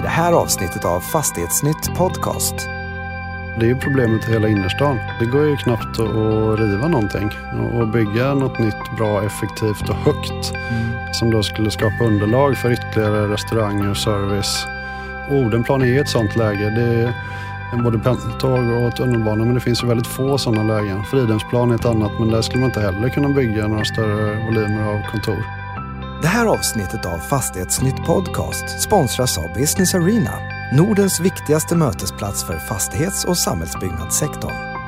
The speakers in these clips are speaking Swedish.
i det här avsnittet av Fastighetsnytt Podcast. Det är ju problemet i hela innerstan. Det går ju knappt att riva någonting och bygga något nytt, bra, effektivt och högt mm. som då skulle skapa underlag för ytterligare restauranger och service. Odenplan är ju ett sånt läge. Det är både pendeltåg och tunnelbana men det finns ju väldigt få sådana lägen. Fridhemsplan är ett annat men där skulle man inte heller kunna bygga några större volymer av kontor. Det här avsnittet av Fastighetsnytt Podcast sponsras av Business Arena, Nordens viktigaste mötesplats för fastighets och samhällsbyggnadssektorn.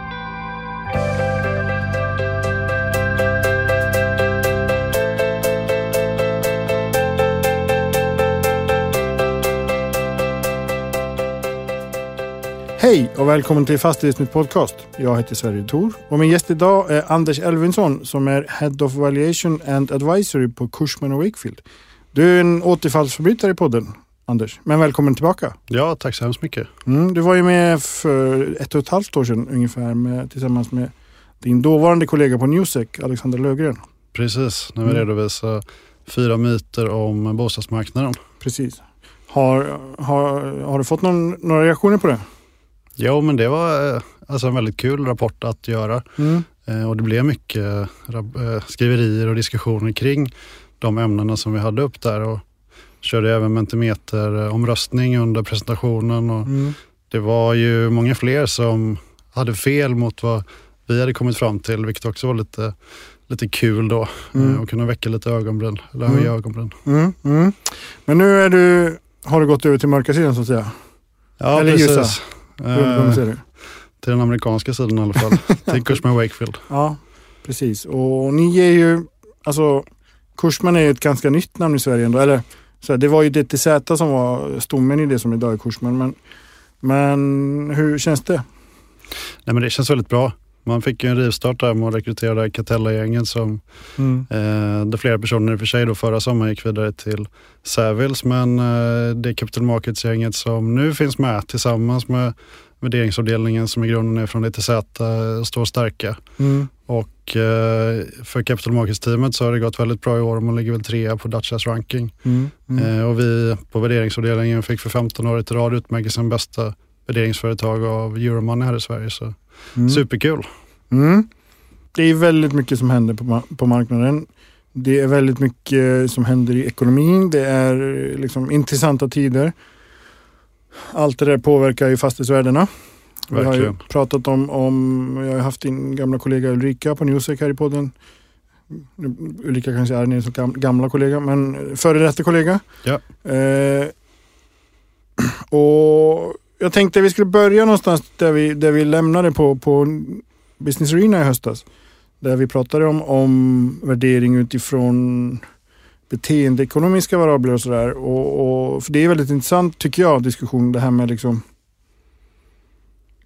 Hej och välkommen till Fastighetsnytt Podcast. Jag heter Sverige Tor och min gäst idag är Anders Elvinsson som är Head of Valuation and Advisory på Cushman Wakefield. Du är en återfallsförbrytare i podden, Anders. Men välkommen tillbaka. Ja, tack så hemskt mycket. Mm, du var ju med för ett och ett halvt år sedan ungefär med, tillsammans med din dåvarande kollega på Newsec, Alexander Lövgren. Precis, när vi mm. redovisade fyra myter om bostadsmarknaden. Precis. Har, har, har du fått någon, några reaktioner på det? Jo, men det var eh, alltså en väldigt kul rapport att göra. Mm. Eh, och det blev mycket eh, skriverier och diskussioner kring de ämnena som vi hade upp där. Och körde även mentimeteromröstning under presentationen. Och mm. Det var ju många fler som hade fel mot vad vi hade kommit fram till, vilket också var lite, lite kul då. Mm. Och kunna väcka lite ögonbryn, eller höja mm. ögonbryn. Mm. Mm. Men nu är du, har du gått över till mörka sidan så att säga? Ja, eller precis. Ljusa? Eh, till den amerikanska sidan i alla fall. till Cushman Wakefield. Ja, precis. Och ni är ju, alltså Cushman är ju ett ganska nytt namn i Sverige ändå. Eller, så här, det var ju DTZ som var stommen i det som idag är Cushman. Men, men hur känns det? Nej, men det känns väldigt bra. Man fick ju en rivstart där med att rekrytera Catella-gänget som mm. eh, där flera personer i och för sig då förra sommaren gick vidare till Savils men eh, det Capital Markets-gänget som nu finns med tillsammans med värderingsavdelningen som i grunden är från ETZ eh, står starka. Mm. Och eh, för Capital Markets-teamet så har det gått väldigt bra i år. Man ligger väl trea på Dutchess ranking. Mm. Mm. Eh, och vi på värderingsavdelningen fick för 15 år i rad utmärkelsen bästa värderingsföretag av Euromoney här i Sverige. Så mm. superkul. Mm. Det är väldigt mycket som händer på, på marknaden. Det är väldigt mycket som händer i ekonomin. Det är liksom intressanta tider. Allt det där påverkar ju fastighetsvärdena. Vi har ju pratat om, om, jag har haft din gamla kollega Ulrika på Newsec här i podden. Ulrika kanske är som gamla kollega, men före detta kollega. Ja. Eh, och jag tänkte vi skulle börja någonstans där vi, där vi lämnade på, på Business Arena i höstas. Där vi pratade om, om värdering utifrån beteendeekonomiska variabler och sådär. Och, och, för det är väldigt intressant tycker jag, diskussion det här med liksom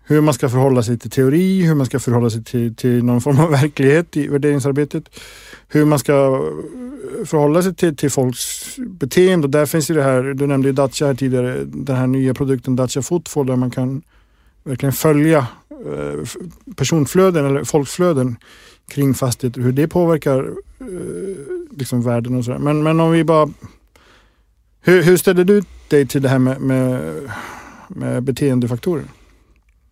hur man ska förhålla sig till teori, hur man ska förhålla sig till, till någon form av verklighet i värderingsarbetet. Hur man ska eh, förhålla sig till, till folks beteende. Och där finns ju det här, du nämnde ju Dacia här tidigare, den här nya produkten Dacia Footfall där man kan verkligen följa eh, personflöden eller folkflöden kring fastigheter, hur det påverkar eh, liksom världen och sådär. Men, men om vi bara... Hur, hur ställer du dig till det här med, med, med beteendefaktorer?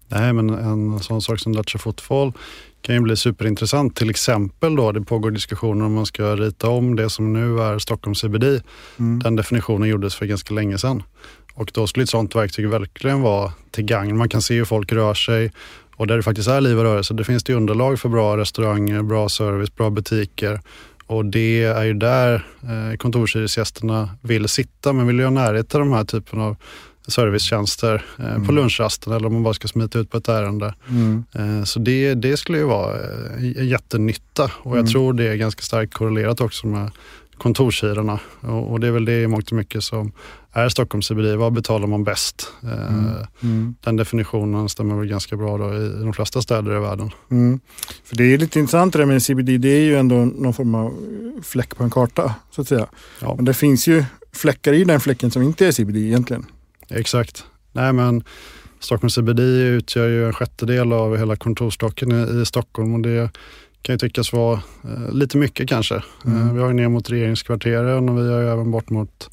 Nej, men en sån sak som Dacia Footfall kan ju bli superintressant. Till exempel då, det pågår diskussioner om man ska rita om det som nu är Stockholm CBD. Mm. Den definitionen gjordes för ganska länge sedan. Och då skulle ett sånt verktyg verkligen vara till gagn. Man kan se hur folk rör sig och där det faktiskt är liv och rörelse, det finns det underlag för bra restauranger, bra service, bra butiker. Och det är ju där eh, kontorshyresgästerna vill sitta, men vill ju ha närhet till de här typen av servicetjänster eh, mm. på lunchrasten eller om man bara ska smita ut på ett ärende. Mm. Eh, så det, det skulle ju vara eh, en jättenytta och jag mm. tror det är ganska starkt korrelerat också med kontorshyrorna. Och, och det är väl det i mångt och mycket som är Stockholm CBD. Vad betalar man bäst? Eh, mm. Mm. Den definitionen stämmer väl ganska bra då i de flesta städer i världen. Mm. För Det är lite intressant det där med CBD. Det är ju ändå någon form av fläck på en karta så att säga. Ja. Men det finns ju fläckar i den fläcken som inte är CBD egentligen. Exakt. Nej men Stockholm CBD utgör ju en sjättedel av hela kontorsstocken i, Stockholm och det kan ju tyckas vara eh, lite mycket kanske. Mm. Eh, vi har ju ner mot regeringskvarteren och vi har ju även bort mot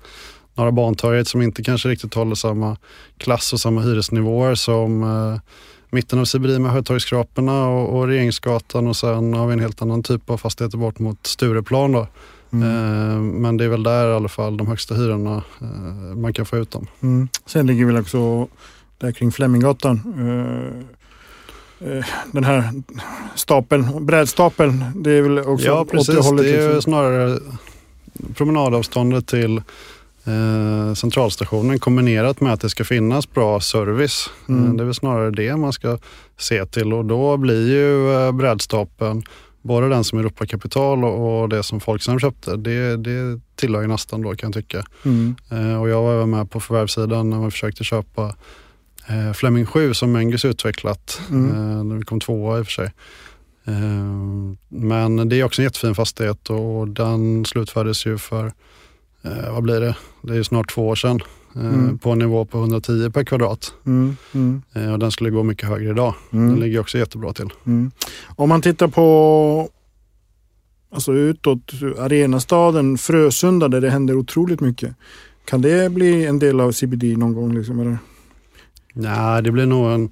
Norra Bantorget som inte kanske riktigt håller samma klass och samma hyresnivåer som eh, mitten av CBD med Hötorgsskraporna och, och Regeringsgatan och sen har vi en helt annan typ av fastigheter bort mot Stureplan. Då. Mm. Eh, men det är väl där i alla fall de högsta hyrorna eh, man kan få ut dem. Mm. Sen ligger väl också där kring Fleminggatan eh, den här stapeln, brädstapeln, det är väl också Ja precis, det, hållet, det är liksom. snarare promenadavståndet till centralstationen kombinerat med att det ska finnas bra service. Mm. Det är väl snarare det man ska se till och då blir ju brädstapeln både den som Europakapital och, och det som Folksam köpte, det, det tillhör ju nästan då kan jag tycka. Mm. Eh, och jag var med på förvärvssidan när man försökte köpa eh, Fleming 7 som Mengus utvecklat. Mm. Eh, vi kom tvåa i och för sig. Men det är också en jättefin fastighet och den slutfördes ju för, vad blir det, det är snart två år sedan. Eh, mm. På en nivå på 110 per kvadrat. Mm. Mm. Och den skulle gå mycket högre idag. Mm. Den ligger också jättebra till. Mm. Om man tittar på alltså utåt, arenastaden Frösunda där det händer otroligt mycket. Kan det bli en del av CBD någon gång? Liksom, eller? Nej, det blir nog en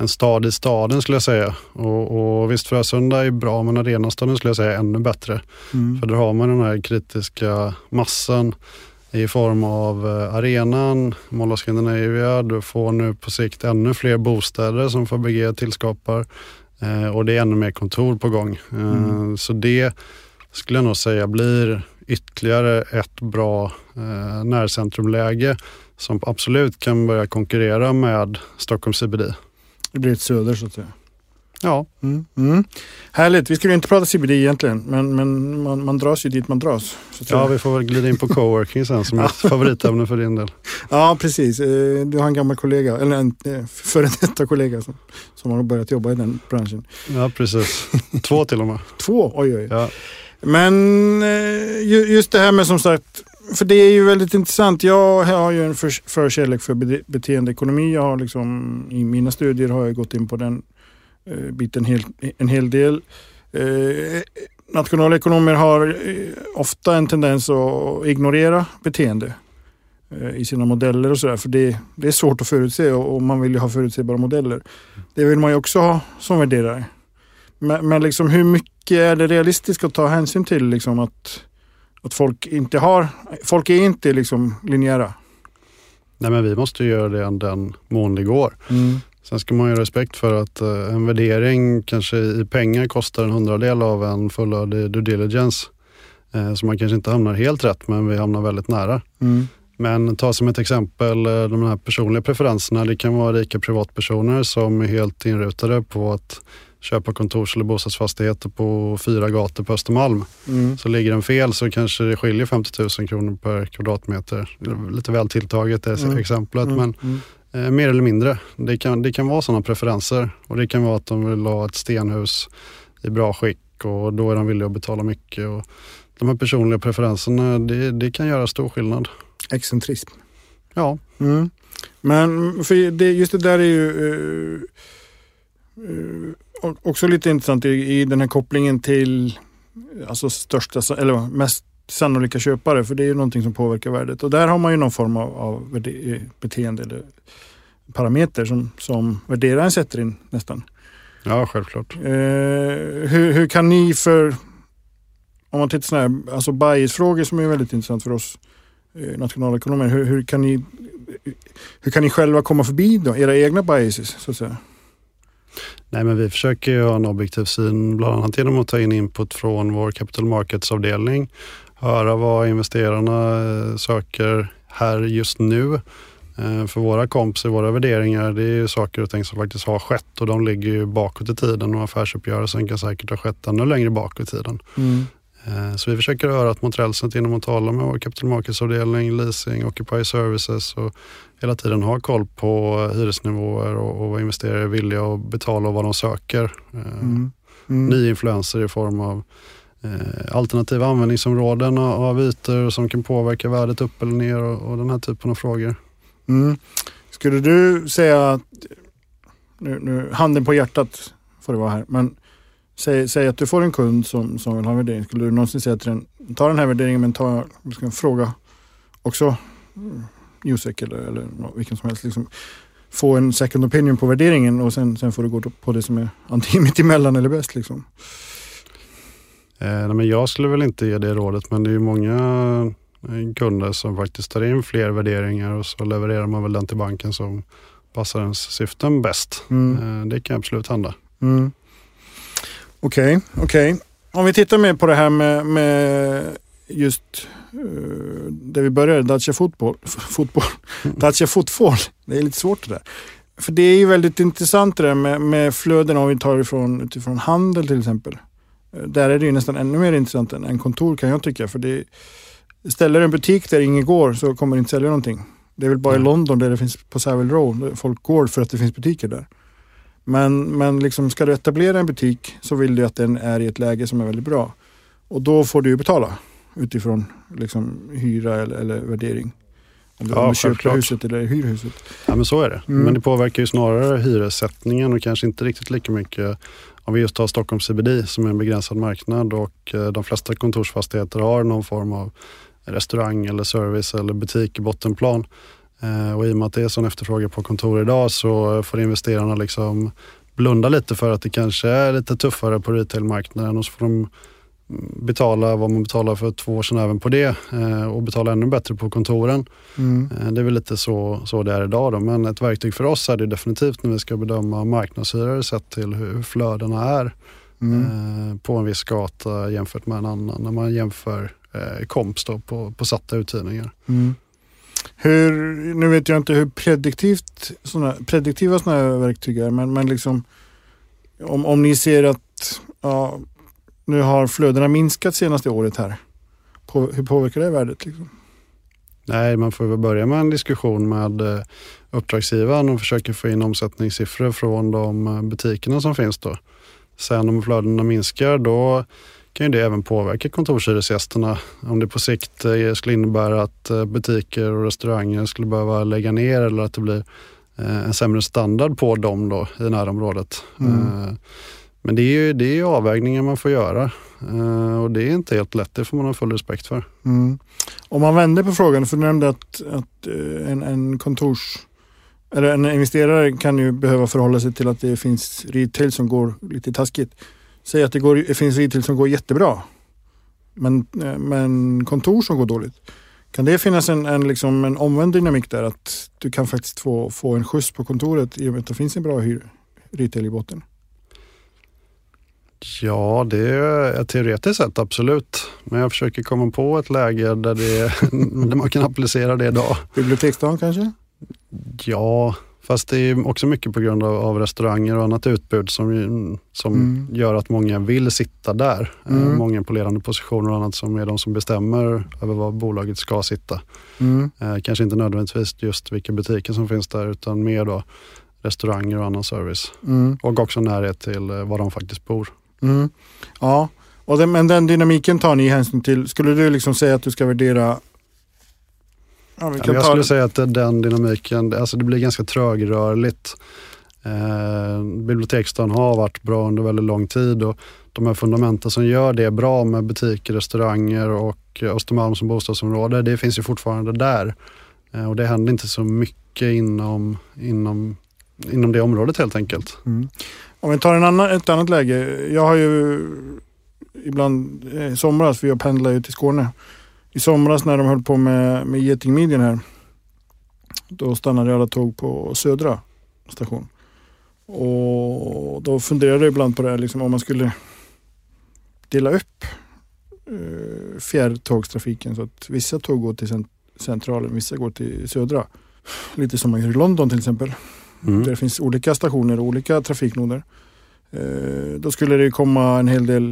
en stad i staden skulle jag säga. Och, och visst Frösunda är bra men arenastaden skulle jag säga är ännu bättre. Mm. För där har man den här kritiska massan i form av eh, arenan, Mall of Scandinavia, du får nu på sikt ännu fler bostäder som Fabege tillskapar eh, och det är ännu mer kontor på gång. Eh, mm. Så det skulle jag nog säga blir ytterligare ett bra närcentrumläge som absolut kan börja konkurrera med Stockholm CBD. Det blir ett söder så att säga. Ja. Mm. Mm. Härligt. Vi skulle inte prata CBD egentligen, men, men man, man dras ju dit man dras. ja, vi får väl glida in på coworking sen som ett favoritämne för din del. Ja, precis. Eh, du har en gammal kollega, eller en eh, före detta kollega som, som har börjat jobba i den branschen. Ja, precis. Två till och med. Två? Oj, oj. Ja. Men eh, just det här med som sagt för det är ju väldigt intressant. Jag har ju en för, förkärlek för beteendeekonomi. Jag har liksom, I mina studier har jag gått in på den eh, biten hel, en hel del. Eh, nationalekonomer har eh, ofta en tendens att ignorera beteende i sina modeller och sådär. För det, det, är svårt att förutse och, och, man vill ju ha förutsägbara modeller. Det vill man ju också ha som värderare. Men, men liksom hur mycket är det realistiskt att ta hänsyn till liksom att att folk inte har, folk är inte liksom linjära. Nej men vi måste göra det den mån det går. Mm. Sen ska man ju ha respekt för att uh, en värdering kanske i pengar kostar en hundradel av en fullödig due diligence. Uh, så man kanske inte hamnar helt rätt men vi hamnar väldigt nära. Mm. Men ta som ett exempel uh, de här personliga preferenserna. Det kan vara rika privatpersoner som är helt inrutade på att köpa kontors eller bostadsfastigheter på fyra gator på Östermalm. Mm. Så ligger den fel så kanske det skiljer 50 000 kronor per kvadratmeter. Lite väl tilltaget är mm. exemplet mm. men mm. Eh, mer eller mindre. Det kan, det kan vara sådana preferenser och det kan vara att de vill ha ett stenhus i bra skick och då är de villiga att betala mycket. Och de här personliga preferenserna det, det kan göra stor skillnad. Excentrism. Ja. Mm. Men för det, just det där är ju uh, uh, också lite intressant i, i den här kopplingen till alltså största, eller mest sannolika köpare, för det är ju någonting som påverkar värdet. Och där har man ju någon form av, av beteende eller parameter som, som värderaren sätter in nästan. Ja, självklart. Eh, hur, hur kan ni för, om man tittar sådana här, alltså biasfrågor som är väldigt intressant för oss eh, nationalekonomer, hur, hur, kan ni, hur kan ni själva komma förbi då, era egna biases så att säga? Nej, men vi försöker ju ha en objektiv syn, bland annat genom att ta in input från vår capital markets-avdelning. Höra vad investerarna eh, söker här just nu. Eh, för våra kompisar, våra värderingar, det är ju saker och ting som faktiskt har skett och de ligger ju bakåt i tiden och affärsuppgörelsen kan säkert ha skett ännu längre bak i tiden. Mm. Eh, så vi försöker höra att mot genom att tala med vår capital markets-avdelning, leasing, occupier services och hela tiden ha koll på hyresnivåer och, och vad investerare är villiga att betala och vad de söker. Mm. Mm. Nya influenser i form av Eh, alternativa användningsområden av ytor som kan påverka värdet upp eller ner och, och den här typen av frågor. Mm. Skulle du säga att, nu, nu, handen på hjärtat får det vara här, men säg, säg att du får en kund som, som vill ha en värdering. Skulle du någonsin säga till den, ta den här värderingen men ta, ska en fråga också mm, Newsec eller, eller vilken som helst. Liksom, få en second opinion på värderingen och sen, sen får du gå på det som är antingen mitt emellan eller bäst. Liksom. Eh, men jag skulle väl inte ge det rådet men det är ju många eh, kunder som faktiskt tar in fler värderingar och så levererar man väl den till banken som passar ens syften bäst. Mm. Eh, det kan absolut hända. Okej, mm. okej. Okay, okay. Om vi tittar mer på det här med, med just uh, där vi började, Dacia fotboll. fotboll. Dacia fotboll. Det är lite svårt det där. För det är ju väldigt intressant det där med, med flöden om vi tar ifrån, utifrån handel till exempel. Där är det ju nästan ännu mer intressant än, än kontor kan jag tycka. För det, ställer en butik där ingen går så kommer det inte sälja någonting. Det är väl bara mm. i London där det finns på Savile Row, folk går för att det finns butiker där. Men, men liksom ska du etablera en butik så vill du att den är i ett läge som är väldigt bra. Och då får du ju betala utifrån liksom, hyra eller, eller värdering. Om du, ja, köper huset eller hyr huset. Ja men så är det. Mm. Men det påverkar ju snarare hyressättningen och kanske inte riktigt lika mycket om vi just tar Stockholm CBD som är en begränsad marknad och eh, de flesta kontorsfastigheter har någon form av restaurang eller service eller butik i bottenplan. Eh, och i och med att det är sån efterfrågan på kontor idag så får investerarna liksom blunda lite för att det kanske är lite tuffare på retailmarknaden och så får de betala vad man betalar för två år sedan även på det eh, och betala ännu bättre på kontoren. Mm. Eh, det är väl lite så, så det är idag då. men ett verktyg för oss är det definitivt när vi ska bedöma marknadshyror sett till hur flödena är mm. på en viss gata jämfört med en annan. När man jämför komps då på, på satta uthyrningar. Mm. Hur, nu vet jag inte hur prediktivt såna, prediktiva sådana här verktyg är, men, men liksom om, om ni ser att ja, nu har flödena minskat senaste året här. På, hur påverkar det värdet? Liksom? Nej, man får väl börja med en diskussion med eh, uppdragsgivaren och försöka få in omsättningssiffror från de eh, butikerna som finns då. Sen om flödena minskar då kan ju det även påverka kontorshyresgästerna. Om det på sikt eh, skulle innebära att butiker och restauranger skulle behöva lägga ner eller att det blir en sämre standard på dem då i närområdet. Mm. Men det är ju det är avvägningar man får göra eh, och det är inte helt lätt, det får man ha full respekt för. Mm. Om man vänder på frågan, för du nämnde att, att eh, en, en kontors eller en investerare kan ju behöva förhålla sig till att det finns retail som går lite taskigt. Säg att det, går, det finns retail som går jättebra. Men, eh, men kontor som går dåligt. Kan det finnas en, en, liksom en omvänd dynamik där? Att du kan faktiskt få, få en skjuts på kontoret i och med att det finns en bra hyr, retail i botten? Ja, det är teoretiskt sett absolut. Men jag försöker komma på ett läge där, det, där man kan applicera det idag. Biblioteksdagen kanske? Ja, Fast det är också mycket på grund av, av restauranger och annat utbud som, som mm. gör att många vill sitta där. Eh, mm. Många på ledande positioner och annat som är de som bestämmer över var bolaget ska sitta. Mm. Eh, kanske inte nödvändigtvis just vilka butiker som finns där utan mer då restauranger och annan service. Mm. Och också närhet till eh, var de faktiskt bor. Mm. Ja, och den, men den dynamiken tar ni hänsyn till. Skulle du liksom säga att du ska värdera Ja, jag ta... skulle säga att den dynamiken, alltså det blir ganska trögrörligt. Eh, biblioteksdagen har varit bra under väldigt lång tid och de här fundamenten som gör det bra med butiker, restauranger och Östermalm som bostadsområde, det finns ju fortfarande där. Eh, och det händer inte så mycket inom, inom, inom det området helt enkelt. Mm. Om vi tar en annan, ett annat läge. Jag har ju ibland eh, i somras, för jag pendlar ju till Skåne, i somras när de höll på med, med getingmidjan här. Då stannade alla tåg på Södra station. Och då funderade jag ibland på det här, liksom, om man skulle dela upp eh, fjärrtågstrafiken så att vissa tåg går till centralen, vissa går till Södra. Lite som man gör i London till exempel. Mm. Där det finns olika stationer och olika trafiknoder. Eh, då skulle det komma en hel del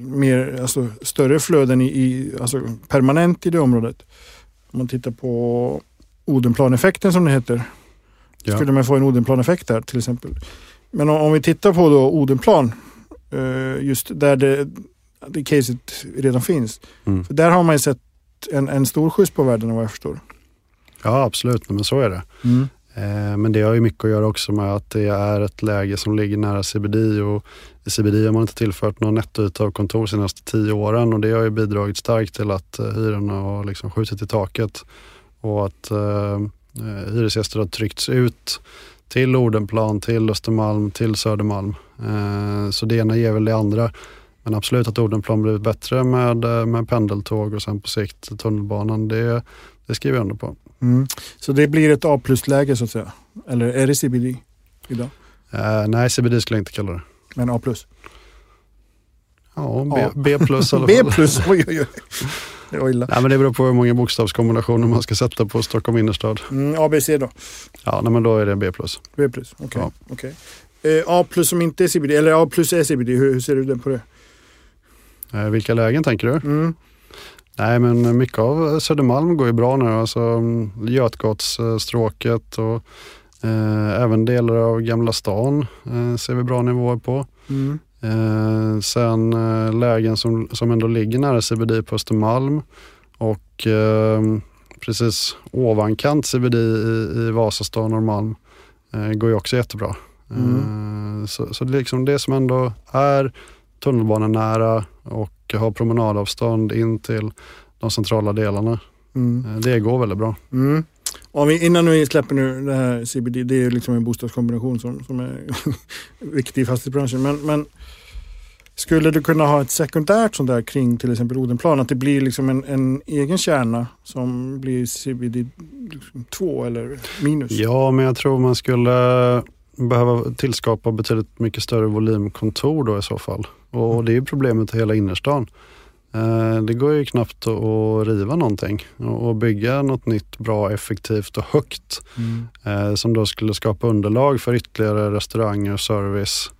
mer, alltså större flöden i, i, alltså permanent i det området. Om man tittar på Odenplaneffekten som det heter. Ja. Skulle man få en Odenplaneffekt där till exempel. Men om, om vi tittar på då Odenplan, eh, just där det, det caset redan finns. Mm. För där har man ju sett en, en stor skjuts på värdena vad jag förstår. Ja absolut, men så är det. Mm. Eh, men det har ju mycket att göra också med att det är ett läge som ligger nära CBD och i CBD har man inte tillfört någon nettoyta av kontor de senaste tio åren och det har ju bidragit starkt till att eh, hyrorna har liksom skjutit i taket. och att eh, eh hyresgäster har tryckts ut till Odenplan, till Östermalm, till Södermalm. Eh, så det ena ger väl det andra. Men absolut att Odenplan blivit bättre med, med pendeltåg och sen på sikt tunnelbanan, det, det skriver jag under på. Mm. Så det blir ett A plus-läge så att säga? Eller är det CBD idag? Eh, nej, CBD skulle jag inte kalla det. Men A plus? Ja, B, B plus i alla B fall. plus, oj oj oj. Det var illa. Nej, men det beror på hur många bokstavskombinationer man ska sätta på Stockholm innerstad. Mm, ABC då? Ja, nej, men då är det B plus. B plus, okej. Ja. okej. Eh, A plus som inte är CBD, eller A plus är CBD, hur, hur ser du på det? Eh, vilka lägen tänker du? Mm. Nej, men mycket av Södermalm går ju bra nu. Alltså mm, Götgatsstråket och eh, även delar av Gamla stan eh, ser vi bra nivåer på. Mm. Eh, sen eh, lägen som, som ändå ligger nära CBD på Östermalm och eh, precis ovankant CBD i, i Vasastan och Norrmalm eh, går ju också jättebra. Mm. Så så det, är liksom det som ändå är tunnelbanenära och har promenadavstånd in till de centrala delarna. Mm. Eh, det går väldigt bra. Mm. Om vi, innan vi släpper nu det här CBD, det är ju liksom en bostadskombination som, som är viktig i fastighetsbranschen. Men, men skulle du kunna ha ett sekundärt sånt där kring till exempel Odenplan? Att det blir liksom en, en egen kärna som blir CBD 2 eller minus? Ja, men jag tror man skulle behöva tillskapa betydligt mycket större volymkontor då i så fall. Och det är problemet i hela innerstan. Eh, Det går ju knappt att riva någonting och bygga något nytt, bra, effektivt och högt Mm. eh, som då skulle skapa underlag för ytterligare restauranger och service.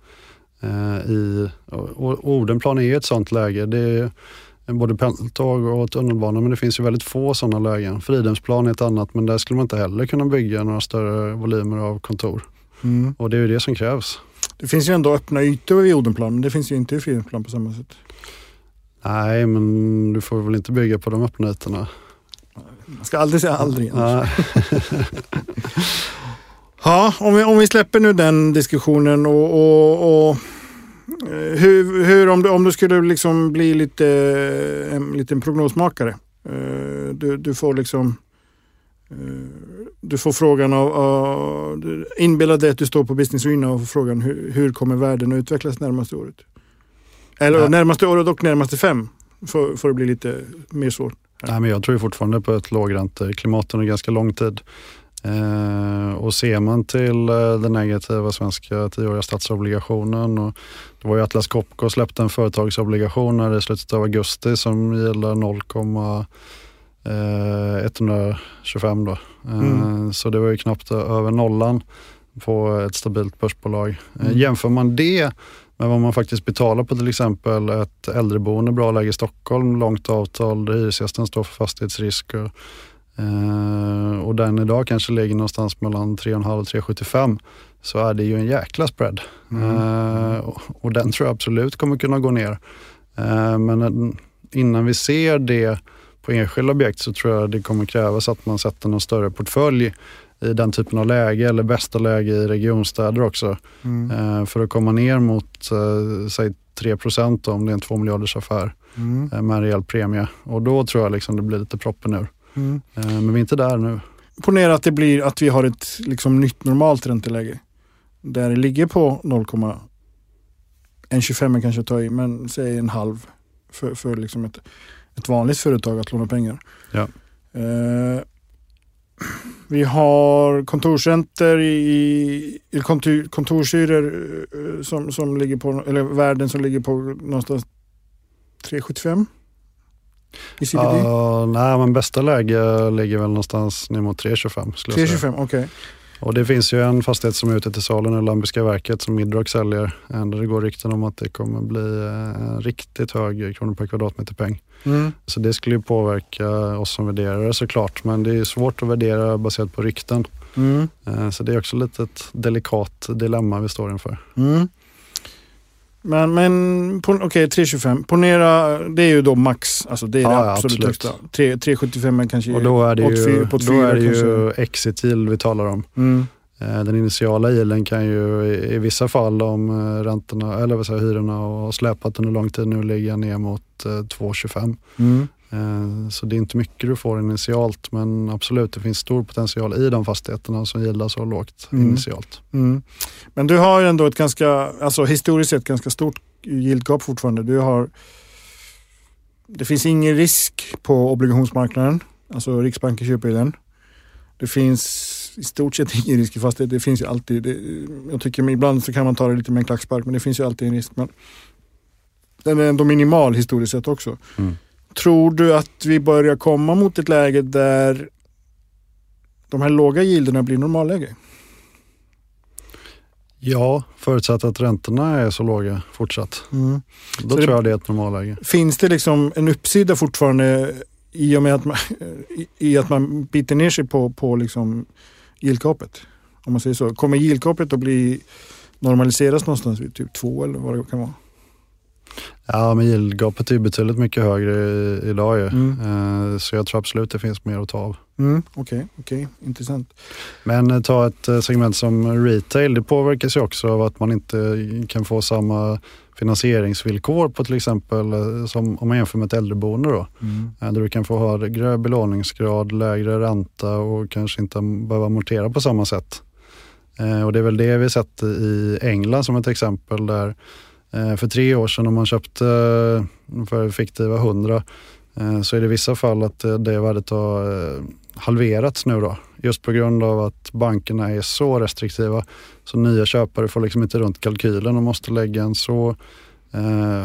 eh, I, och Odenplan är ju ett sånt läge. Det är både pendeltåg och tunnelbana men det finns ju väldigt få sådana lägen. Fridhemsplan är ett annat men där skulle man inte heller kunna bygga några större volymer av kontor. Mm. Och det är ju det som krävs. Det finns ju ändå öppna ytor vid Odenplan, men det finns ju inte i Fridhemsplan på samma sätt. Nej, men du får väl inte bygga på de öppna ytorna. Man ska aldrig säga aldrig. Ja, om vi, om vi släpper nu den diskussionen och, och, och eh, hur, hur om, du, om du skulle liksom bli lite eh, en liten prognosmakare. Eh, Du, du får liksom du får frågan av, du- inbilla dig att du står på Business Arena och får frågan hur, hur kommer världen att utvecklas närmaste året? Eller Ja. närmaste året och närmaste fem. Får, får det bli lite mer svårt. Nej, men jag tror fortfarande på ett lågränteklimat under ganska lång tid. Eh, och ser man till eh, den negativa svenska tioåriga statsobligationen och det var ju Atlas Copco släppte en företagsobligation här i slutet av augusti som gäller 0,125 då. Eh, Mm. Så det var ju knappt över nollan på ett stabilt börsbolag. Eh, Mm. Jämför man det med vad man faktiskt betalar på till exempel ett äldreboende, bra läge i Stockholm, långt avtal där hyresgästen står för fastighetsrisk och, eh, och den idag kanske ligger någonstans mellan 3,5 och 3,75 så är det ju en jäkla spread. Mm. Eh, och, och den tror jag absolut kommer kunna gå ner. Eh, men eh, innan vi ser det på enskilda objekt så tror jag det kommer krävas att man sätter någon större portfölj i den typen av läge eller bästa läge i regionstäder också. Mm. Eh, för att komma ner mot eh, säg 3 då, om det är en 2 miljarders affär Mm. eh, med en rejäl premie. Och då tror jag liksom det blir lite proppen ur. Mm. Men vi är inte där nu. Ponera att det blir att vi har ett liksom, nytt normalt ränteläge. Där det ligger på 0,125 är kanske att ta i, men säg en halv för, för liksom ett, ett vanligt företag att låna pengar. Ja. Eh, vi har kontorsräntor i, i kontor, kontorshyror eh, som, som ligger på, eller värden som ligger på någonstans 3,75 i CBD. Ja, nej, men bästa läge ligger väl någonstans ner mot 3,25 skulle jag säga. 3,25, okej. Och det finns ju en fastighet som är ute till salu nu, Lambiska verket, som Midrock säljer. Eh, Där det går rykten om att det kommer bli eh, en riktigt hög kronor per kvadratmeter peng. Mm. Så det skulle ju påverka oss som värderare såklart. Men det är svårt att värdera baserat på rykten. Mm. Eh, Så det är också lite ett delikat dilemma vi står inför. Mm. Men, men okej, 3,25. Ponera, det är ju då max. Alltså det är Ja, det absolut absolut. högsta. 3 3,75 är kanske Och då är det ju, på då är det ju exit yield vi talar om. Mm. Eh, Den initiala yielden kan ju i- vissa fall om eh, räntorna, eller vad säger hyrorna har släpat under lång tid nu ligga ner mot eh, 2,25. Mm. Eh, så det är inte mycket du får initialt men absolut det finns stor potential i de fastigheterna som gillar så lågt mm. initialt. Mm. Men du har ju ändå ett ganska, alltså historiskt sett ganska stort yieldgap fortfarande. Du har, det finns ingen risk på obligationsmarknaden, alltså Riksbanken köper ju den. Det finns i stort sett ingen risk i fastighet. Det finns ju alltid, det, jag tycker ibland så kan man ta det lite med en klackspark men det finns ju alltid en risk. Men den är ändå minimal historiskt sett också. Mm. Tror du att vi börjar komma mot ett läge där de här låga gilderna blir normalläge? Ja, förutsatt att räntorna är så låga fortsatt. Mm. Då så tror det, jag det är ett normalläge. Finns det liksom en uppsida fortfarande i och med att man, i att man biter ner sig på, på liksom yieldgapet? Om man säger så. Kommer yieldgapet att bli normaliseras någonstans vid typ två eller vad det kan vara? Ja, men yieldgapet är betydligt mycket högre idag ju. Mm. Eh, så jag tror absolut det finns mer att ta av. Okej, mm, okej, okay, okay. intressant. Men eh, ta ett eh, segment som retail, det påverkas ju också av att man inte kan få samma finansieringsvillkor på till exempel som om man jämför med ett äldreboende då. Mm. Där du kan få högre belåningsgrad, lägre ränta och kanske inte behöva amortera på samma sätt. Och det är väl det vi sett i England som ett exempel där för tre år sedan om man köpte eh, för fiktiva 100 eh, så är det i vissa fall att det värdet har halverats nu då. Just på grund av att bankerna är så restriktiva. Så nya köpare får liksom inte runt kalkylen och måste lägga en så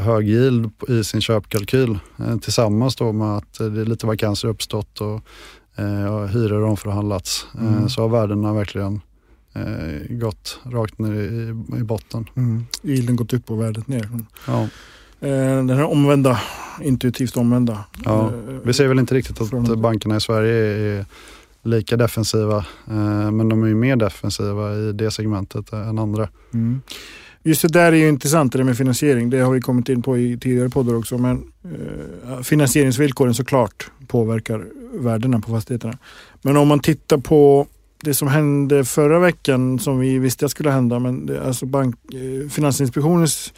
hög yield i sin köpkalkyl tillsammans då med att det är lite vakanser uppstått och hyror omförhandlats. Mm. Så har värdena verkligen eh, gått rakt ner i, i botten. Mm. Yielden gått upp och värdet ner. Ja. Eh, den här omvända, intuitivt omvända. Ja. Eh, vi ser väl inte riktigt att bankerna i Sverige är lika defensiva. Eh, men de är ju mer defensiva i det segmentet än andra. Mm. Just det där är ju intressant det med finansiering. Det har vi kommit in på i tidigare poddar också. Men eh, finansieringsvillkoren såklart påverkar värdena på fastigheterna. Men om man tittar på det som hände förra veckan som vi visste skulle hända, men det, alltså bank, eh, Finansinspektionens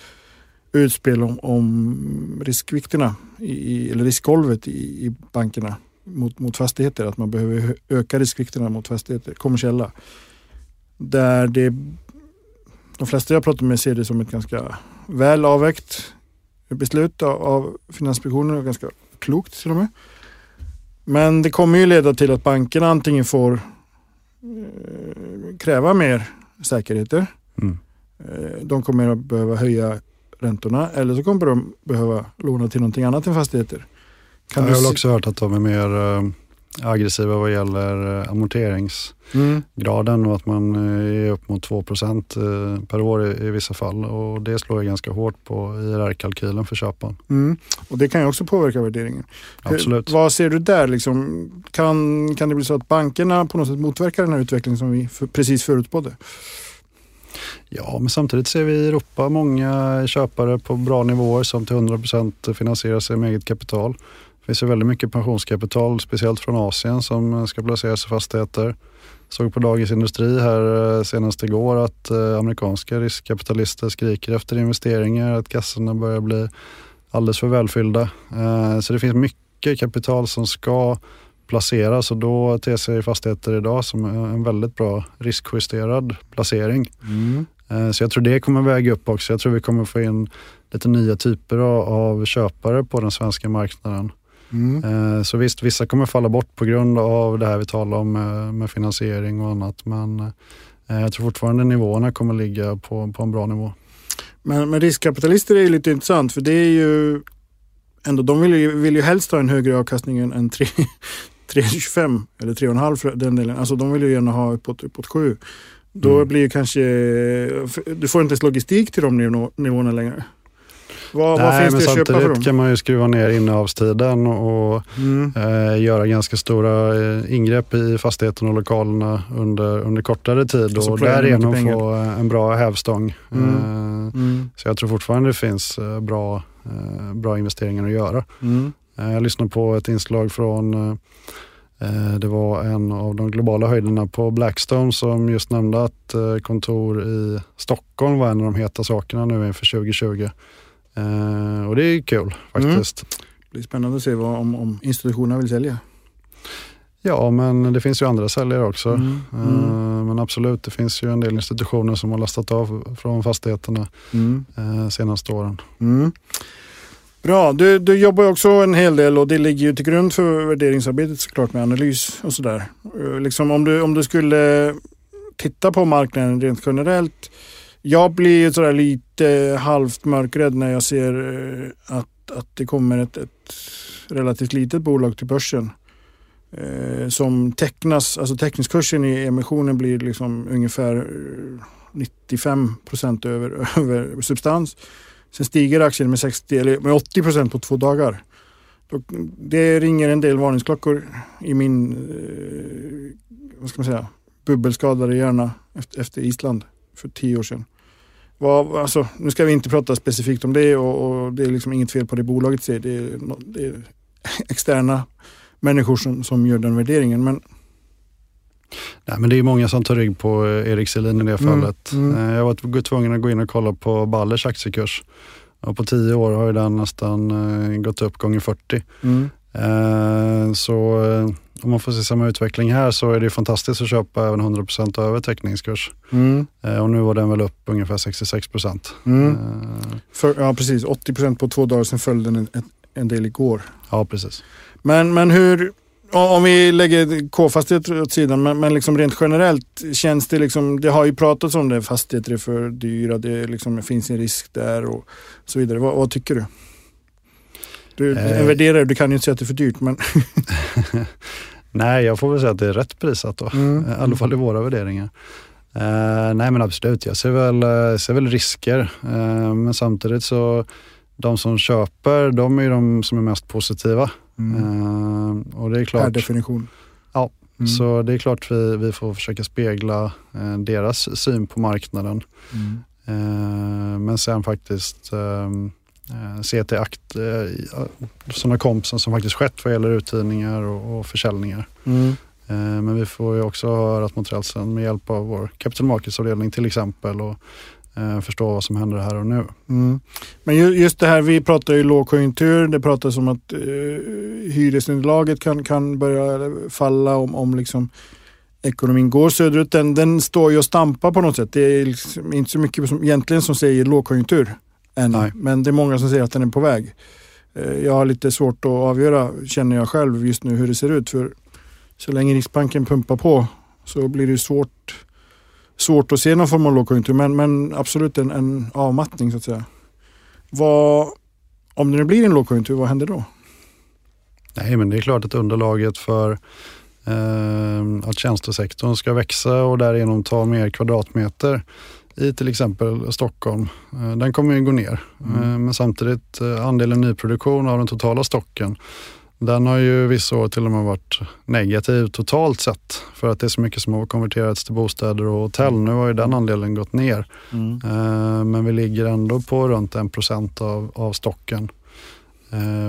utspel om, om riskvikterna, i, eller riskgolvet i, i bankerna mot, mot fastigheter, att man behöver öka riskvikterna mot fastigheter, kommersiella. Där det, de flesta jag pratar med ser det som ett ganska väl avvägt beslut av Finansinspektionen och ganska klokt till och med. Men det kommer ju leda till att bankerna antingen får kräva mer säkerheter. Mm. Eh, de kommer att behöva höja räntorna eller så kommer de behöva låna till någonting annat än fastigheter. Kan jag har väl också hört att de är mer eh, aggressiva vad gäller amorteringsgraden mm. och att man är upp mot 2% per år i, vissa fall. Och det slår ju ganska hårt på IRR-kalkylen för köparen. Mm. Och det kan ju också påverka värderingen. Absolut. Vad ser du där? Liksom, kan, kan det bli så att bankerna på något sätt motverkar den här utvecklingen som vi för, precis förutspådde? Ja, men samtidigt ser vi i Europa många köpare på bra nivåer som till 100 finansierar sig med eget kapital. Det finns ju väldigt mycket pensionskapital, speciellt från Asien, som ska placeras i fastigheter. Såg på Dagens Industri här eh, senast igår att eh, amerikanska riskkapitalister skriker efter investeringar, att kassorna börjar bli alldeles för välfyllda. Eh, så det finns mycket kapital som ska placeras och då ter sig fastigheter idag som en väldigt bra riskjusterad placering. Mm. Så jag tror det kommer väga upp också. Jag tror vi kommer få in lite nya typer av köpare på den svenska marknaden. Mm. Eh, så visst, vissa kommer falla bort på grund av det här vi talar om med, med finansiering och annat. Men eh, jag tror fortfarande nivåerna kommer ligga på, på en bra nivå. Men, men riskkapitalister är ju lite intressant för det är ju ändå, de vill ju, vill ju helst ha en högre avkastning än 3,25 eller 3,5 för den delen. Alltså de vill ju gärna ha uppåt, uppåt 7. Då mm. blir ju kanske, du får inte ens logistik till de nivåerna längre. Vad, Nej, vad finns det att köpa för dem? kan man ju skruva ner innehavstiden och mm. eh, göra ganska stora eh, ingrepp i fastigheten och lokalerna under, under kortare tid och därigenom få en bra hävstång. Mm. Eh, mm. Så jag tror fortfarande det finns eh, bra, eh, bra investeringar att göra. Mm. Eh, jag lyssnade på ett inslag från det var en av de globala höjderna på Blackstone som just nämnde att kontor i Stockholm var en av de heta sakerna nu inför 2020. Uh, och det är kul faktiskt. Mm. blir spännande att se vad, om, om institutionerna vill sälja. Ja, men det finns ju andra säljare också. Mm, mm. Eh, Men absolut, det finns ju en del institutioner som har lastat av från fastigheterna Mm. eh, senaste åren. Mm. Bra, du, du jobbar ju också en hel del och det ligger ju till grund för värderingsarbetet såklart med analys och sådär. Liksom om, du, om du skulle titta på marknaden rent generellt. Jag blir ju sådär lite halvt mörkrädd när jag ser eh, att, att det kommer ett, ett relativt litet bolag till börsen. Eh, som tecknas, alltså teckningskursen i emissionen blir liksom ungefär eh, 95 procent över, över substans. Sen stiger aktien med, 60, eller med 80 procent på två dagar. Det ringer en del varningsklockor i min eh, vad ska man säga, bubbelskadade hjärna efter, efter Island för tio år sedan. Vad, alltså, nu ska vi inte prata specifikt om det och, och det är liksom inget fel på det bolaget säger. Det är, det är externa människor som, som gör den värderingen. Men Nej, men det är många som tar rygg på eh, Erik Selin i det Mm, fallet. mm. Eh, Jag var tv- tvungen att gå in och kolla på Ballers aktiekurs. Och på tio år har den nästan eh, gått upp gånger 40. Eh, Så om man får se samma utveckling här så är det fantastiskt att köpa även 100% över teckningskurs. Mm. Eh, Och nu var den väl upp ungefär 66%. Mm. Eh, För, ja precis, 80 procent på två dagar, sen föll den en, en, del igår. Ja, precis. Men, men hur, om vi lägger K-fastigheter åt sidan, men, men liksom rent generellt känns det liksom, det har ju pratats om det, fastigheter är för dyra, det liksom, finns en risk där och så vidare. Vad, vad tycker du? Du Eh. en värderare, du kan ju inte säga att det är för dyrt, men... Nej, jag får väl säga att det är rätt prissatt då. Mm. I alla fall i våra värderingar. Eh, nej men absolut, jag ser väl, eh, ser väl risker. Eh, men samtidigt så, de som köper, de är ju de som är mest positiva. Mm. Eh, och det är Per klart, definition. Ja, Mm. så det är klart vi, vi får försöka spegla eh, deras syn på marknaden. Mm. Eh, men sen faktiskt eh, eh, eh, sådana kompisar som faktiskt skett vad gäller uthyrningar och, och försäljningar. Mm. Eh, Men vi får ju också ha örat mot rälsen med hjälp av vår capital markets-avdelning till exempel och förstå vad som händer här och nu. Mm. Men ju- just det här, vi pratar ju lågkonjunktur, det pratas om att eh, hyresunderlaget kan, kan börja falla om, om liksom ekonomin går söderut. Den, den står ju och stampar på något sätt. Det är liksom inte så mycket som, egentligen som säger lågkonjunktur än, Nej. men det är många som säger att den är på väg. Eh, jag har lite svårt att avgöra, känner jag själv just nu, hur det ser ut. För så länge Riksbanken pumpar på så blir det svårt, svårt att se någon form av lågkonjunktur. Men, men absolut en, en avmattning så att säga. Vad, om det nu blir en lågkonjunktur, vad händer då? Nej, men det är klart att underlaget för eh, att tjänstesektorn ska växa och därigenom ta mer kvadratmeter i till exempel Stockholm, eh, den kommer ju gå ner. Mm. Eh, men samtidigt eh, andelen nyproduktion av den totala stocken, den har ju vissa år till och med varit negativ totalt sett för att det är så mycket som har konverterats till bostäder och hotell. Nu har ju den andelen gått ner. Eh, Men vi ligger ändå på runt en procent av, av stocken.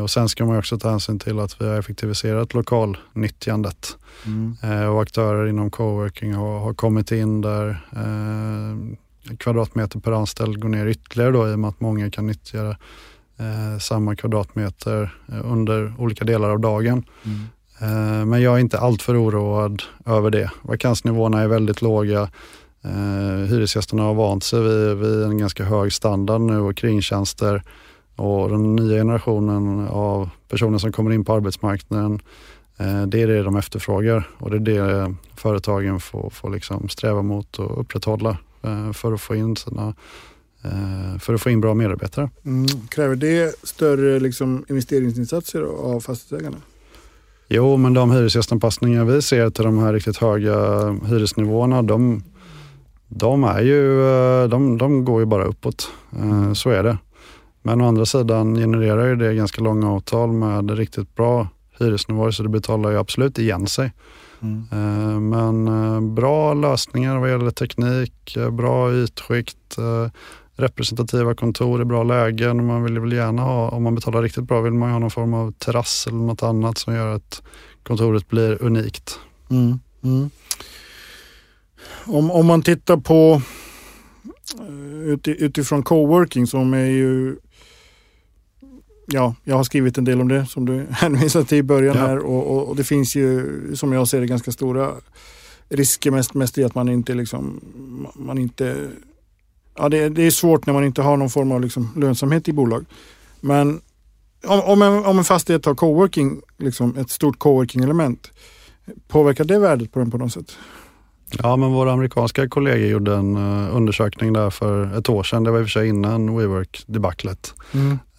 Och sen ska man också ta hänsyn till att vi har effektiviserat lokalnyttjandet. Mm. Och aktörer inom coworking har, har kommit in där kvadratmeter per anställd går ner ytterligare då i och med att många kan nyttja eh, samma kvadratmeter eh, under olika delar av dagen. Mm. Eh, Men jag är inte alltför oroad över det. Vakansnivåerna är väldigt låga. Eh, Hyresgästerna har vant sig vid, vid en ganska hög standard nu och kringtjänster. Och den nya generationen av personer som kommer in på arbetsmarknaden, eh, det är det de efterfrågar och det är det företagen får, får liksom sträva mot och upprätthålla för att få in sina eh, för att få in bra medarbetare. Mm. Kräver det större liksom, investeringsinsatser av fastighetsägarna? Jo, men de hyresgästanpassningar vi ser till de här riktigt höga hyresnivåerna, de, de, är ju, eh, de, de går ju bara uppåt. Eh, Så är det. Men å andra sidan genererar ju det ganska långa avtal med riktigt bra hyresnivåer så det betalar ju absolut igen sig. Mm. Men eh, bra lösningar vad gäller teknik, eh, bra ytskikt, representativa kontor i bra lägen. Man vill väl gärna ha, om man betalar riktigt bra, vill man ha någon form av terrass eller något annat som gör att kontoret blir unikt. Mm. Mm. Om, om man tittar på utifrån coworking som är ju Ja, jag har skrivit en del om det som du hänvisade till i början Ja. här och, och, och det finns ju som jag ser det ganska stora risker mest, mest i att man inte liksom, man inte, ja det, det är svårt när man inte har någon form av liksom lönsamhet i bolag. Men om, om, en, om en fastighet har coworking, liksom ett stort coworking element, påverkar det värdet på den på något sätt? Ja, men våra amerikanska kollegor gjorde en eh, undersökning där för ett år sedan. Det var i och för sig innan WeWork-debaclet.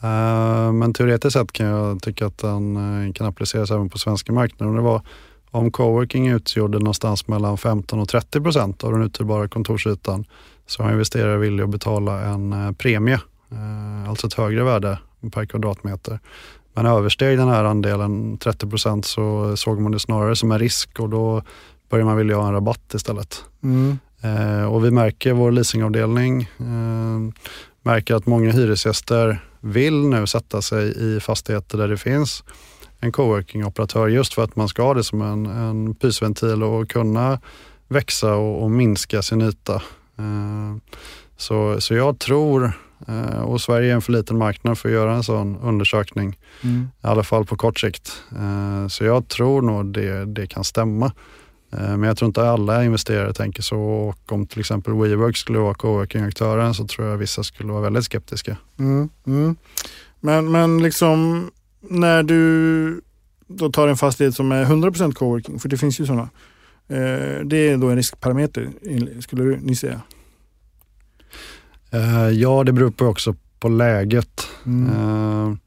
Eh, men teoretiskt sett kan jag tycka att den eh, kan appliceras även på svenska marknaden. Det var om coworking utgjorde någonstans mellan 15 och 30 procent av den uthyrbara kontorsytan så har investerare villiga att betala en premie, alltså ett högre värde per kvadratmeter. Men översteg den här andelen 30 procent så såg man det snarare som en risk och då börjar man vilja ha en rabatt istället. Mm. Eh, och vi märker, vår leasingavdelning eh, märker att många hyresgäster vill nu sätta sig i fastigheter där det finns en coworking-operatör just för att man ska ha det som en, en pysventil och kunna växa och, och minska sin yta. Eh, så, så jag tror, eh, och Sverige är en för liten marknad för att göra en sån undersökning, Mm. i alla fall på kort sikt. Eh, Så jag tror nog det, det kan stämma. Eh, Men jag tror inte alla investerare tänker så och om till exempel WeWork skulle vara coworking-aktören så tror jag vissa skulle vara väldigt skeptiska. Mm, mm. Men, men liksom när du då tar en fastighet som är 100% coworking, för det finns ju sådana. Eh, det är då en riskparameter skulle du, ni säga. Eh, Ja, det beror på också på läget. Mm.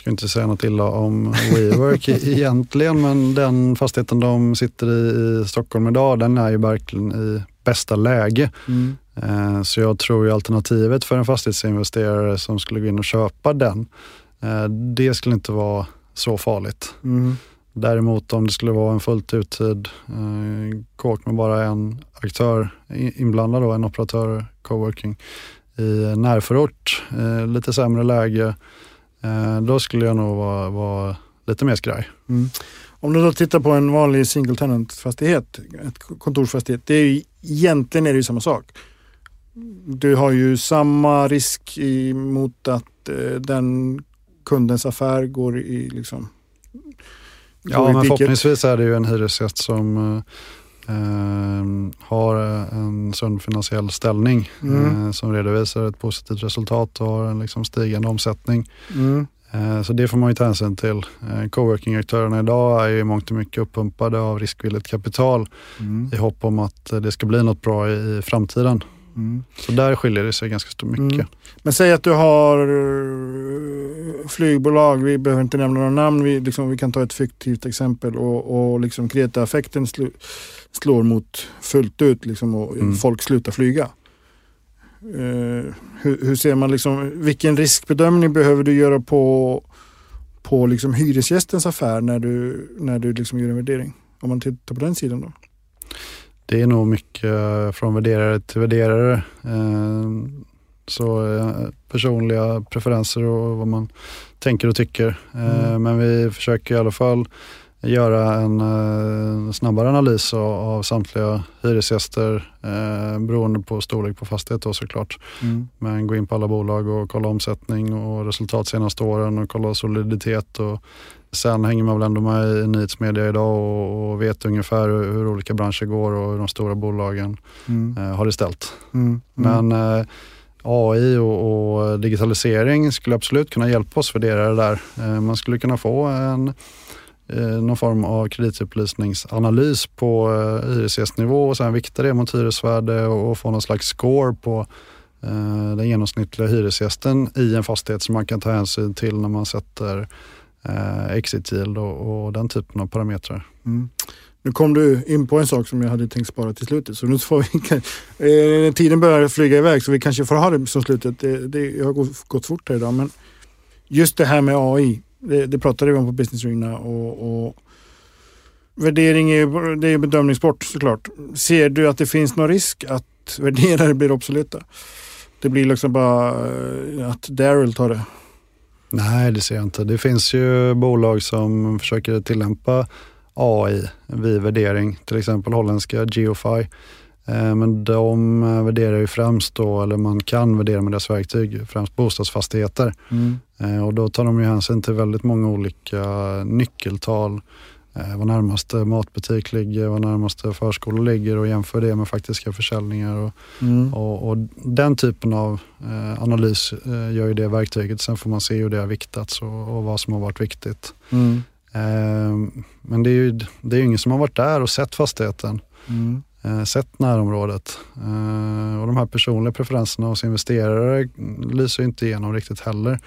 Ska inte säga något illa om WeWork egentligen, men den fastigheten de sitter i i Stockholm idag, den är ju verkligen i bästa läge. Mm. Eh, Så jag tror ju alternativet för en fastighetsinvesterare som skulle gå in och köpa den, eh, det skulle inte vara så farligt. Mm. Däremot om det skulle vara en fullt uthyrd eh, kåk med bara en aktör inblandad, då, en operatör coworking i närförort, lite sämre läge, då skulle jag nog vara, vara lite mer skraj. Mm. Om du då tittar på en vanlig single tenant fastighet, ett kontorsfastighet, det är ju, egentligen är det ju samma sak. Du har ju samma risk mot att eh, den kundens affär går i liksom går Ja, i men diket. förhoppningsvis är det ju en hyresgäst som eh, eh, har en sund finansiell ställning Mm. eh, som redovisar ett positivt resultat och har en liksom stigande omsättning. Mm. Eh, Så det får man ju ta hänsyn till. Eh, Coworking-aktörerna idag är ju i mångt och mycket uppumpade av riskvilligt kapital Mm. i hopp om att eh, det ska bli något bra i i framtiden. Mm. Så där skiljer det sig ganska mycket. Mm. Men säg att du har flygbolag, vi behöver inte nämna några namn, vi, liksom, vi kan ta ett fiktivt exempel och, och liksom Kreta-effekten slu, slår mot fullt ut liksom, och Mm. folk slutar flyga. Eh, hur, hur ser man liksom, vilken riskbedömning behöver du göra på, på liksom hyresgästens affär när du, när du liksom gör en värdering? Om man tittar på den sidan då. Det är nog mycket från värderare till värderare. Eh, Så eh, personliga preferenser och vad man tänker och tycker. Mm. Men vi försöker i alla fall göra en eh, snabbare analys av, samtliga hyresgäster eh, beroende på storlek på fastighet då såklart. Men gå in på alla bolag och kolla omsättning och resultat senaste åren och kolla soliditet. Och sen hänger man väl ändå med i nyhetsmedia idag och, och vet ungefär hur, hur olika branscher går och hur de stora bolagen Mm. eh, har det ställt. Mm. Men eh, AI och, och digitalisering skulle absolut kunna hjälpa oss värderare där. Eh, man skulle kunna få en Eh, någon form av kreditupplysningsanalys på eh, hyresgästnivå och sen vikta det mot hyresvärde och, och få någon slags score på eh, den genomsnittliga hyresgästen i en fastighet som man kan ta hänsyn till när man sätter eh, exit yield och, och den typen av parametrar. Mm. Nu kom du in på en sak som jag hade tänkt spara till slutet. Så nu får vi, eh, tiden börjar flyga iväg så vi kanske får ha det som slutet. Det, det jag har gått fort här idag. Men just det här med AI. Det, det pratade vi om på Business Arena. Och, och värdering är, det är bedömningssport såklart. Ser du att det finns någon risk att värderare blir obsoleta? Det blir liksom bara eh, att Daryl tar det. Nej, det ser jag inte. Det finns ju bolag som försöker tillämpa AI vid värdering, till exempel holländska Geofy. Eh, men de eh, värderar ju främst då, eller man kan värdera med deras verktyg, främst bostadsfastigheter. Mm. Eh, och då tar de ju hänsyn till väldigt många olika nyckeltal. Var närmaste matbutik ligger, var närmaste förskola ligger och jämför det med faktiska försäljningar. Och, mm. och, och den typen av analys gör ju det verktyget. Sen får man se hur det har viktats och, och vad som har varit viktigt. Mm. Men det är ju det är ingen som har varit där och sett fastigheten. Mm Eh, sett närområdet. Eh, och de här personliga preferenserna hos investerare lyser inte igenom riktigt heller.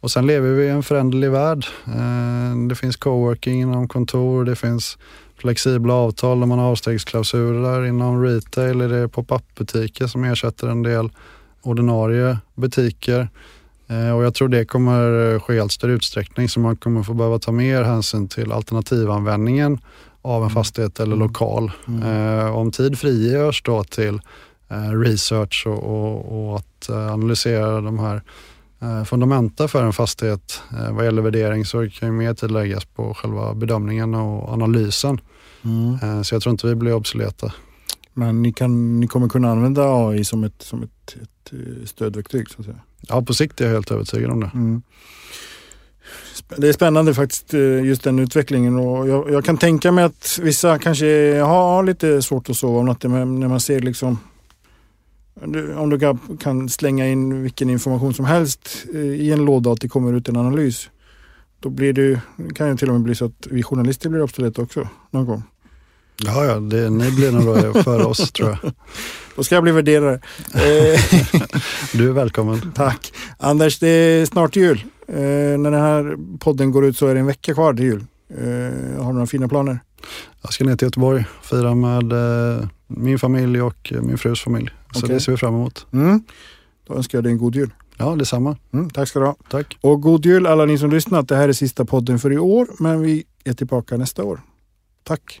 Och sen lever vi i en föränderlig värld. Eh, det finns coworking inom kontor, det finns flexibla avtal där man har avstegsklausuler. Inom retail är det pop-up butiker som ersätter en del ordinarie butiker. Och jag tror det kommer ske i allt större utsträckning så man kommer få behöva ta mer hänsyn till alternativanvändningen av en mm. fastighet eller mm. lokal. Mm. Eh, om tid frigörs då till eh, research och, och, och att eh, analysera de här fundamenta för en fastighet vad gäller värdering så kan ju mer tid läggas på själva bedömningen och analysen. Mm. Så jag tror inte vi blir obsoleta. Men ni, kan, ni kommer kunna använda AI som ett, som ett, ett stödverktyg så att säga? Ja, på sikt är jag helt övertygad om det. Mm det är spännande faktiskt eh, just den utvecklingen och jag, jag, kan tänka mig att vissa kanske har lite svårt att sova om natten när man ser liksom om du kan slänga in vilken information som helst eh, i en låda och att det kommer ut en analys. Då blir det, kan det till och med bli så att vi journalister blir obsoleta också någon gång. Ja, ja det, ni blir nog före oss tror jag. Då ska jag bli värderare. du är välkommen. Tack. Anders, det är snart jul. Eh, när den här podden går ut så är det en vecka kvar till jul. Eh, har du några fina planer? Jag ska ner till Göteborg och fira med eh, min familj och min frus familj. Så okay. det ser vi fram emot. Mm. Då önskar jag dig en god jul. Ja, detsamma. Mm, tack ska du ha. Tack. Och god jul alla ni som lyssnat. Det här är sista podden för i år, men vi är tillbaka nästa år. Tack.